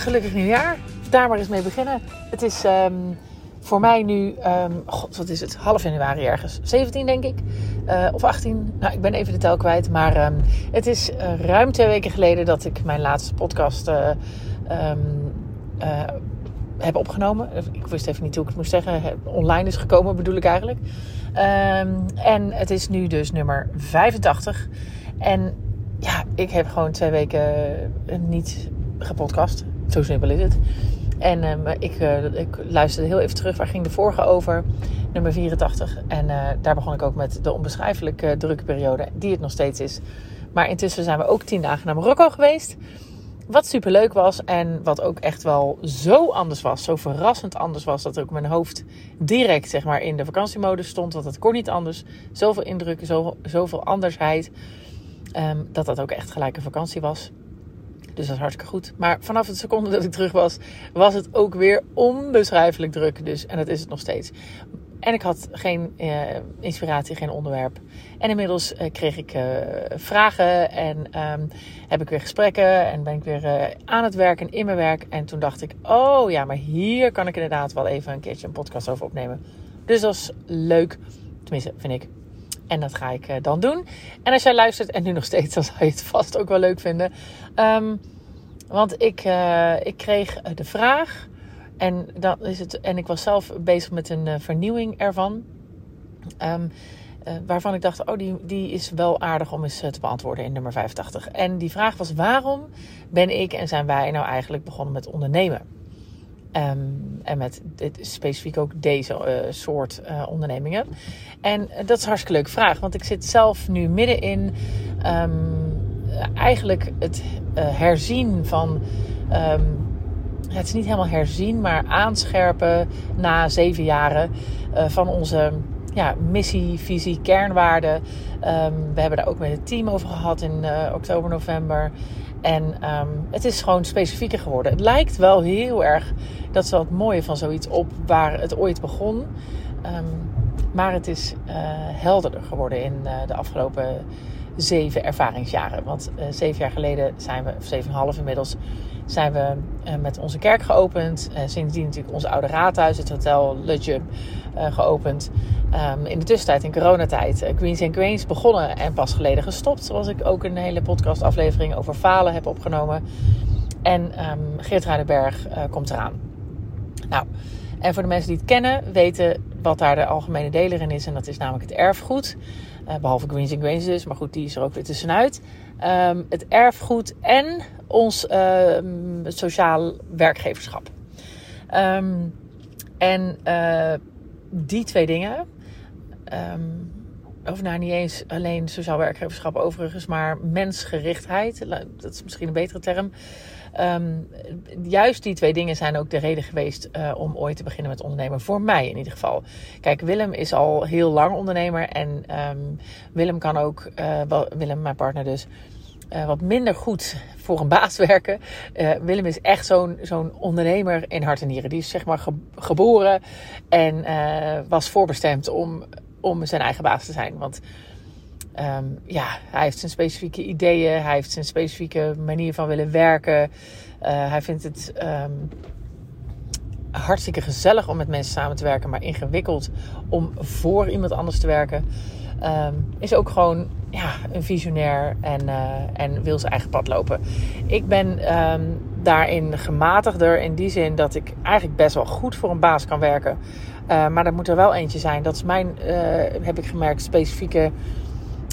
gelukkig nieuwjaar. Daar maar eens mee beginnen. Het is ehm, voor mij nu, um, god, wat is het? Half januari ergens. 17 denk ik. Uh, of 18. Nou, ik ben even de tel kwijt. Maar um, het is uh, ruim twee weken geleden dat ik mijn laatste podcast uh, heb opgenomen. Ik wist even niet hoe ik het moest zeggen. Online is gekomen bedoel ik eigenlijk. en het is nu dus nummer 85. En ja, ik heb gewoon twee weken niet gepodcast. Zo simpel is het. En um, ik, uh, ik luisterde heel even terug. Waar ging de vorige over? Nummer 84. En uh, daar begon ik ook met de onbeschrijfelijke uh, drukke periode. Die het nog steeds is. Maar intussen zijn we ook tien dagen naar Marokko geweest. Wat super leuk was. En wat ook echt wel zo anders was. Zo verrassend anders was. Dat ook mijn hoofd direct zeg maar, in de vakantiemodus stond. Want het kon niet anders. Zoveel indrukken. Zoveel, zoveel andersheid. Um, dat dat ook echt gelijk een vakantie was. Dus dat is hartstikke goed. Maar vanaf de seconde dat ik terug was, was het ook weer onbeschrijfelijk druk. Dus, en dat is het nog steeds. En ik had geen uh, inspiratie, geen onderwerp. En inmiddels uh, kreeg ik uh, vragen en um, heb ik weer gesprekken en ben ik weer aan het werken in mijn werk. En toen dacht ik, oh ja, maar hier kan ik inderdaad wel even een keertje een podcast over opnemen. Dus dat is leuk, tenminste vind ik. En dat ga ik uh, dan doen. En als jij luistert en nu nog steeds, dan zou je het vast ook wel leuk vinden. Um, want ik, uh, ik kreeg de vraag. En, dan is het, en ik was zelf bezig met een vernieuwing ervan. Um, waarvan ik dacht, oh, die, die is wel aardig om eens te beantwoorden in nummer 85. En die vraag was: waarom ben ik en zijn wij nou eigenlijk begonnen met ondernemen? Um, en met dit, specifiek ook deze uh, soort uh, ondernemingen. En dat is een hartstikke leuke vraag, want ik zit zelf nu midden in um, eigenlijk het herzien van. Um, het is niet helemaal herzien, maar aanscherpen na zeven jaren van onze ja, missie, visie, kernwaarden. We hebben daar ook met het team over gehad in oktober, november. En um, het is gewoon specifieker geworden. Het lijkt wel heel erg, dat is wel het mooie van zoiets, op waar het ooit begon. Um, maar het is uh, helderder geworden in uh, de afgelopen zeven ervaringsjaren. Want uh, zeven jaar geleden zijn we, of zeven en half inmiddels, zijn we uh, met onze kerk geopend. Uh, sindsdien natuurlijk ons oude raadhuis, het hotel Le Jump, geopend. Um, in de tussentijd, in coronatijd, Queens and Queens begonnen en pas geleden gestopt. Zoals ik ook een hele podcastaflevering over falen heb opgenomen. En um, Geert Ruidenberg komt eraan. Nou, en voor de mensen die het kennen, weten wat daar de algemene deler in is. En dat is namelijk het erfgoed. Uh, behalve Greens and Greens dus, maar goed, die is er ook weer tussenuit. Um, het erfgoed en ons uh, sociaal werkgeverschap. Um, en uh, die twee dingen, of nou niet eens alleen sociaal werkgeverschap overigens, maar mensgerichtheid, dat is misschien een betere term. Um, juist die twee dingen zijn ook de reden geweest uh, om ooit te beginnen met ondernemen. Voor mij in ieder geval. Kijk, Willem is al heel lang ondernemer. En um, Willem kan ook, uh, Willem, mijn partner dus, uh, wat minder goed voor een baas werken. Willem is echt zo'n zo'n ondernemer in hart en nieren. Die is zeg maar ge geboren en was voorbestemd om, om zijn eigen baas te zijn. Want Um, ja, hij heeft zijn specifieke ideeën. Hij heeft zijn specifieke manier van willen werken. Uh, hij vindt het um, hartstikke gezellig om met mensen samen te werken, maar ingewikkeld om voor iemand anders te werken. Um, is ook gewoon ja, een visionair en, uh, en wil zijn eigen pad lopen. Ik ben daarin gematigder in die zin dat ik eigenlijk best wel goed voor een baas kan werken. Uh, maar er moet er wel eentje zijn. Dat is mijn, heb ik gemerkt, specifieke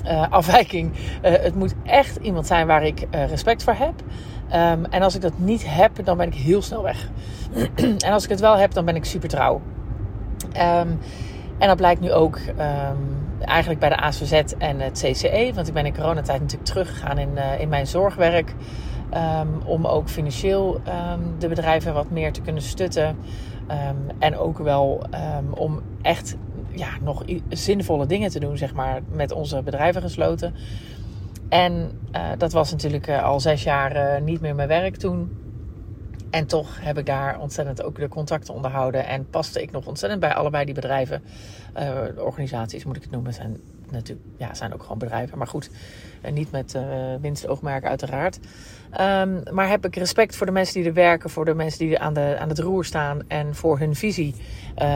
uh, afwijking. Het moet echt iemand zijn waar ik respect voor heb. Um, en als ik dat niet heb, dan ben ik heel snel weg. en als ik het wel heb, dan ben ik super trouw. Um, en dat blijkt nu ook um, eigenlijk bij de ASVZ en het CCE. Want ik ben in coronatijd natuurlijk teruggegaan in, in mijn zorgwerk. Om ook financieel de bedrijven wat meer te kunnen stutten. en ook wel om echt ja, nog zinvolle dingen te doen, zeg maar, met onze bedrijven gesloten. En uh, dat was natuurlijk uh, al zes jaar uh, niet meer mijn werk toen. En toch heb ik daar ontzettend ook de contacten onderhouden. En paste ik nog ontzettend bij allebei die bedrijven. Organisaties moet ik het noemen. zijn natuurlijk, ja, zijn ook gewoon bedrijven. Maar goed, en niet met uh, winstoogmerken uiteraard. Um, maar heb ik respect voor de mensen die er werken, voor de mensen die aan, de, aan het roer staan en voor hun visie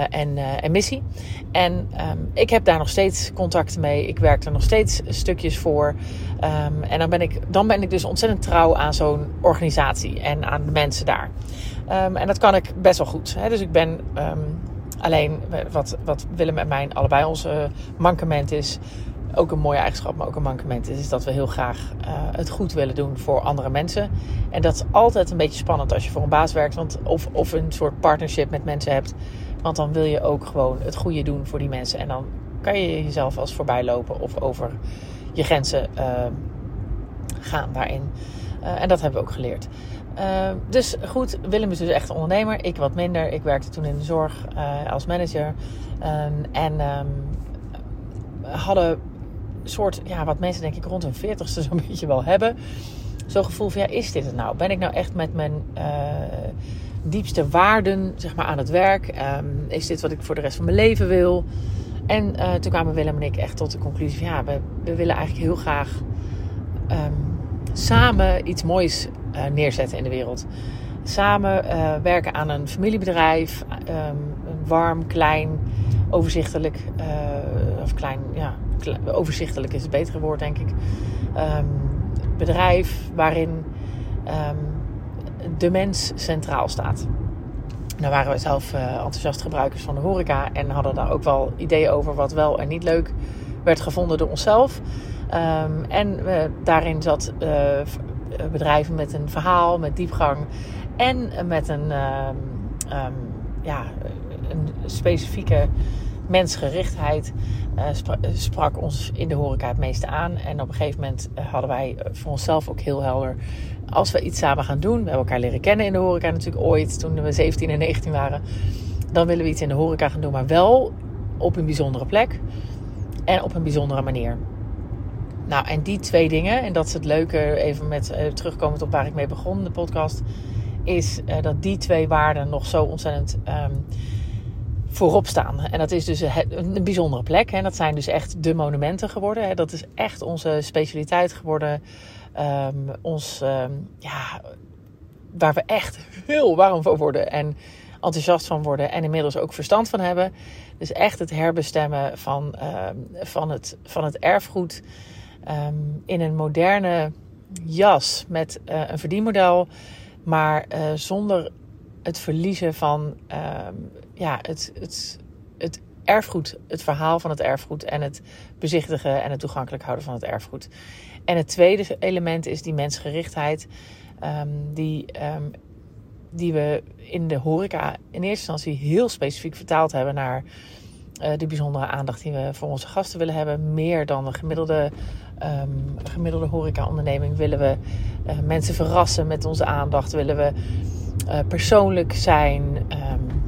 en, missie. En um, ik heb daar nog steeds contacten mee. Ik werk er nog steeds stukjes voor. Um, en dan ben, ik, dan ben ik dus ontzettend trouw aan zo'n organisatie en aan de mensen daar. en dat kan ik best wel goed. Hè? Dus ik ben alleen wat, wat Willem en mijn allebei onze mankement is ook een mooie eigenschap, maar ook een mankement is, is dat we heel graag uh, het goed willen doen voor andere mensen. En dat is altijd een beetje spannend als je voor een baas werkt, want, of, of een soort partnership met mensen hebt. Want dan wil je ook gewoon het goede doen voor die mensen. En dan kan je jezelf als voorbij lopen of over je grenzen uh, gaan daarin. Uh, en dat hebben we ook geleerd. dus goed, Willem is dus echt ondernemer. Ik wat minder. Ik werkte toen in de zorg als manager. Um, en um, hadden soort, ja, wat mensen denk ik rond hun veertigste zo'n beetje wel hebben. Zo'n gevoel van, ja, is dit het nou? Ben ik nou echt met mijn diepste waarden, zeg maar, aan het werk? Um, is dit wat ik voor de rest van mijn leven wil? En toen kwamen Willem en ik echt tot de conclusie van, ja, we, we willen eigenlijk heel graag samen iets moois uh, neerzetten in de wereld. Samen werken aan een familiebedrijf, um, een warm, klein, overzichtelijk, of klein, ja, overzichtelijk is het betere woord, denk ik. Um, bedrijf waarin um, de mens centraal staat. Nou waren we zelf enthousiast gebruikers van de horeca en hadden daar ook wel ideeën over wat wel en niet leuk werd gevonden door onszelf. Um, en daarin zat uh, bedrijven met een verhaal, met diepgang en met een, ja, een specifieke mensgerichtheid uh, sprak ons in de horeca het meeste aan. En op een gegeven moment eh, hadden wij voor onszelf ook heel helder... als we iets samen gaan doen... we hebben elkaar leren kennen in de horeca natuurlijk ooit... toen we 17 en 19 waren... dan willen we iets in de horeca gaan doen... maar wel op een bijzondere plek en op een bijzondere manier. Nou, en die twee dingen, en dat is het leuke, even met uh, terugkomend op waar ik mee begon, de podcast, is uh, dat die twee waarden nog zo ontzettend um, voorop staan. En dat is dus een bijzondere plek. En dat zijn dus echt de monumenten geworden. Dat is echt onze specialiteit geworden. Um, ons, um, ja, waar we echt heel warm van worden en enthousiast van worden. En inmiddels ook verstand van hebben. Dus echt het herbestemmen van, van, het, van het erfgoed in een moderne jas met uh, een verdienmodel. Maar uh, zonder het verliezen van um, ja, het, het, het erfgoed, het verhaal van het erfgoed en het bezichtigen en het toegankelijk houden van het erfgoed. En het tweede element is die mensgerichtheid, um, die, die we in de horeca in eerste instantie heel specifiek vertaald hebben naar uh, de bijzondere aandacht die we voor onze gasten willen hebben. Meer dan een gemiddelde, um, gemiddelde horeca-onderneming willen we uh, mensen verrassen met onze aandacht. Willen we uh, persoonlijk zijn. Um,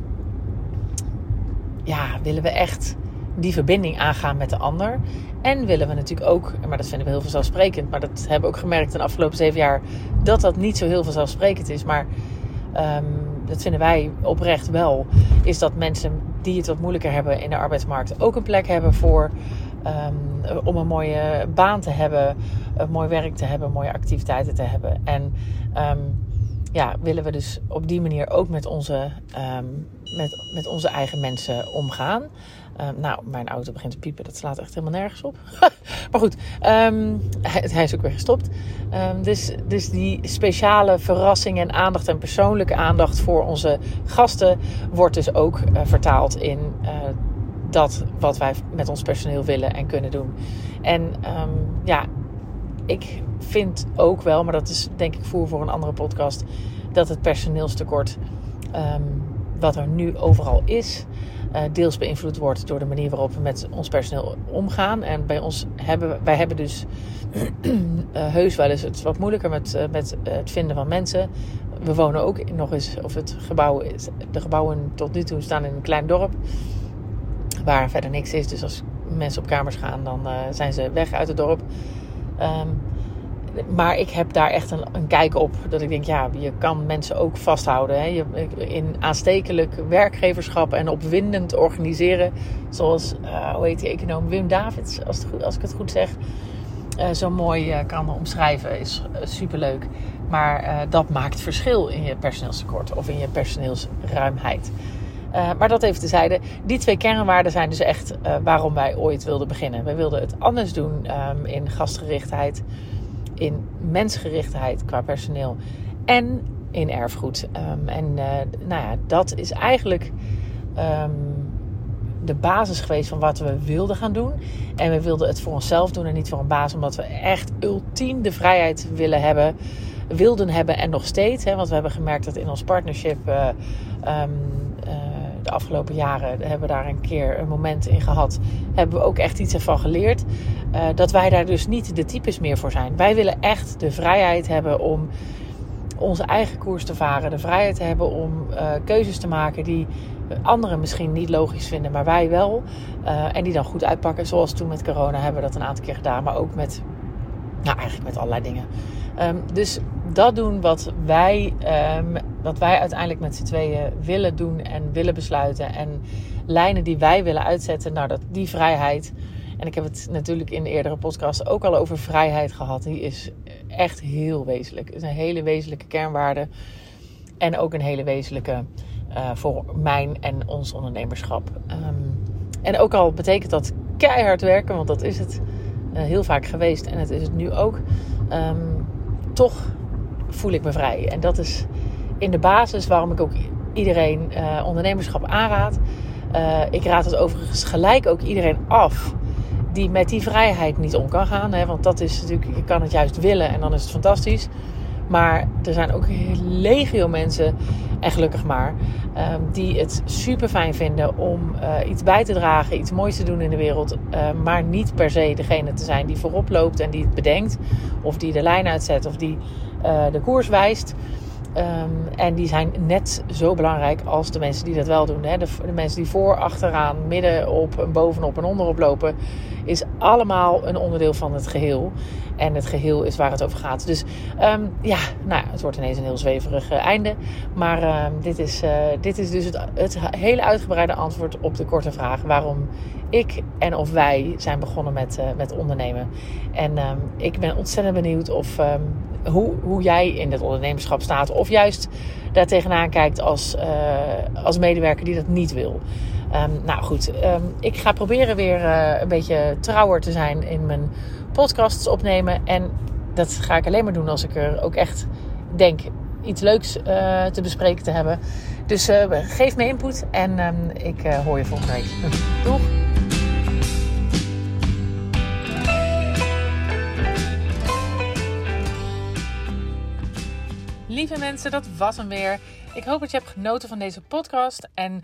ja, willen we echt die verbinding aangaan met de ander. En willen we natuurlijk ook, maar dat vinden we heel vanzelfsprekend, maar dat hebben we ook gemerkt in de afgelopen zeven jaar, dat dat niet zo heel vanzelfsprekend is. Maar um, dat vinden wij oprecht wel, is dat mensen die het wat moeilijker hebben in de arbeidsmarkt ook een plek hebben voor. Um, om een mooie baan te hebben, een mooi werk te hebben, mooie activiteiten te hebben. En um, ja, willen we dus op die manier ook met onze, um, met, met onze eigen mensen omgaan. Nou, mijn auto begint te piepen. Dat slaat echt helemaal nergens op. maar goed, hij, hij, is ook weer gestopt. dus, dus die speciale verrassing en aandacht en persoonlijke aandacht voor onze gasten wordt dus ook uh, vertaald in uh, dat wat wij met ons personeel willen en kunnen doen. En ja, ik vind ook wel, maar dat is denk ik voer voor een andere podcast, dat het personeelstekort um, wat er nu overal is, uh, deels beïnvloed wordt door de manier waarop we met ons personeel omgaan. En bij ons hebben wij hebben dus uh, heus wel eens het wat moeilijker met, uh, met het vinden van mensen. We wonen ook nog eens, of het gebouw is, de gebouwen tot nu toe staan in een klein dorp waar verder niks is. Dus als mensen op kamers gaan, dan zijn ze weg uit het dorp. Um, maar ik heb daar echt een, een, kijk op. Dat ik denk, ja, je kan mensen ook vasthouden. Hè? Je, in aanstekelijk werkgeverschap en opwindend organiseren. Zoals, uh, hoe heet die econoom? Wim Davids, als, het, als ik het goed zeg. Uh, zo mooi kan omschrijven. Is superleuk. Maar dat maakt verschil in je personeelstekort of in je personeelsruimheid. Maar dat even tezijde. Die twee kernwaarden zijn dus echt waarom wij ooit wilden beginnen. We wilden het anders doen um, in gastgerichtheid in mensgerichtheid qua personeel en in erfgoed. Um, en uh, nou ja, dat is eigenlijk um, de basis geweest van wat we wilden gaan doen. En we wilden het voor onszelf doen en niet voor een baas, omdat we echt ultiem de vrijheid willen hebben, wilden hebben en nog steeds. Hè, want we hebben gemerkt dat in ons partnership. Afgelopen jaren hebben we daar een keer een moment in gehad. Hebben we ook echt iets ervan geleerd. Uh, dat wij daar dus niet de types meer voor zijn. Wij willen echt de vrijheid hebben om onze eigen koers te varen. De vrijheid te hebben om uh, keuzes te maken die anderen misschien niet logisch vinden, maar wij wel. Uh, en die dan goed uitpakken. Zoals toen met corona hebben we dat een aantal keer gedaan. Maar ook met, nou eigenlijk met allerlei dingen. Um, dus dat doen wat wij, um, wat wij uiteindelijk met z'n tweeën willen doen en willen besluiten. En lijnen die wij willen uitzetten. Nou, dat, die vrijheid. En ik heb het natuurlijk in de eerdere podcast ook al over vrijheid gehad. Die is echt heel wezenlijk. Is een hele wezenlijke kernwaarde. En ook een hele wezenlijke uh, voor mijn en ons ondernemerschap. Um, en ook al betekent dat keihard werken, want dat is het uh, heel vaak geweest en het is het nu ook. Um, toch voel ik me vrij. En dat is in de basis waarom ik ook iedereen uh, ondernemerschap aanraad. Uh, ik raad het overigens gelijk ook iedereen af die met die vrijheid niet om kan gaan. Hè? Want dat is natuurlijk, je kan het juist willen en dan is het fantastisch. Maar er zijn ook legio mensen, en gelukkig maar, um, die het super fijn vinden om uh, iets bij te dragen, iets moois te doen in de wereld. Maar niet per se degene te zijn die voorop loopt en die het bedenkt, of die de lijn uitzet, of die de koers wijst. Um, en die zijn net zo belangrijk als de mensen die dat wel doen. Hè. De, de, mensen die voor, achteraan, midden op, bovenop en onderop lopen, is allemaal een onderdeel van het geheel. En het geheel is waar het over gaat. Dus um, ja, nou het wordt ineens een heel zweverig uh, einde. Maar uh, dit, is, uh, dit is dus het, het, hele uitgebreide antwoord op de korte vraag waarom ik en of wij zijn begonnen met, uh, met ondernemen. En um, ik ben ontzettend benieuwd of hoe, hoe jij in het ondernemerschap staat. Of juist daar tegenaan kijkt als, als medewerker die dat niet wil. Nou goed, ik ga proberen weer een beetje trouwer te zijn in mijn podcasts opnemen. En dat ga ik alleen maar doen als ik er ook echt denk iets leuks uh, te bespreken te hebben. Dus geef me input en um, ik hoor je volgende week. Doeg! Lieve mensen, dat was hem weer. Ik hoop dat je hebt genoten van deze podcast. En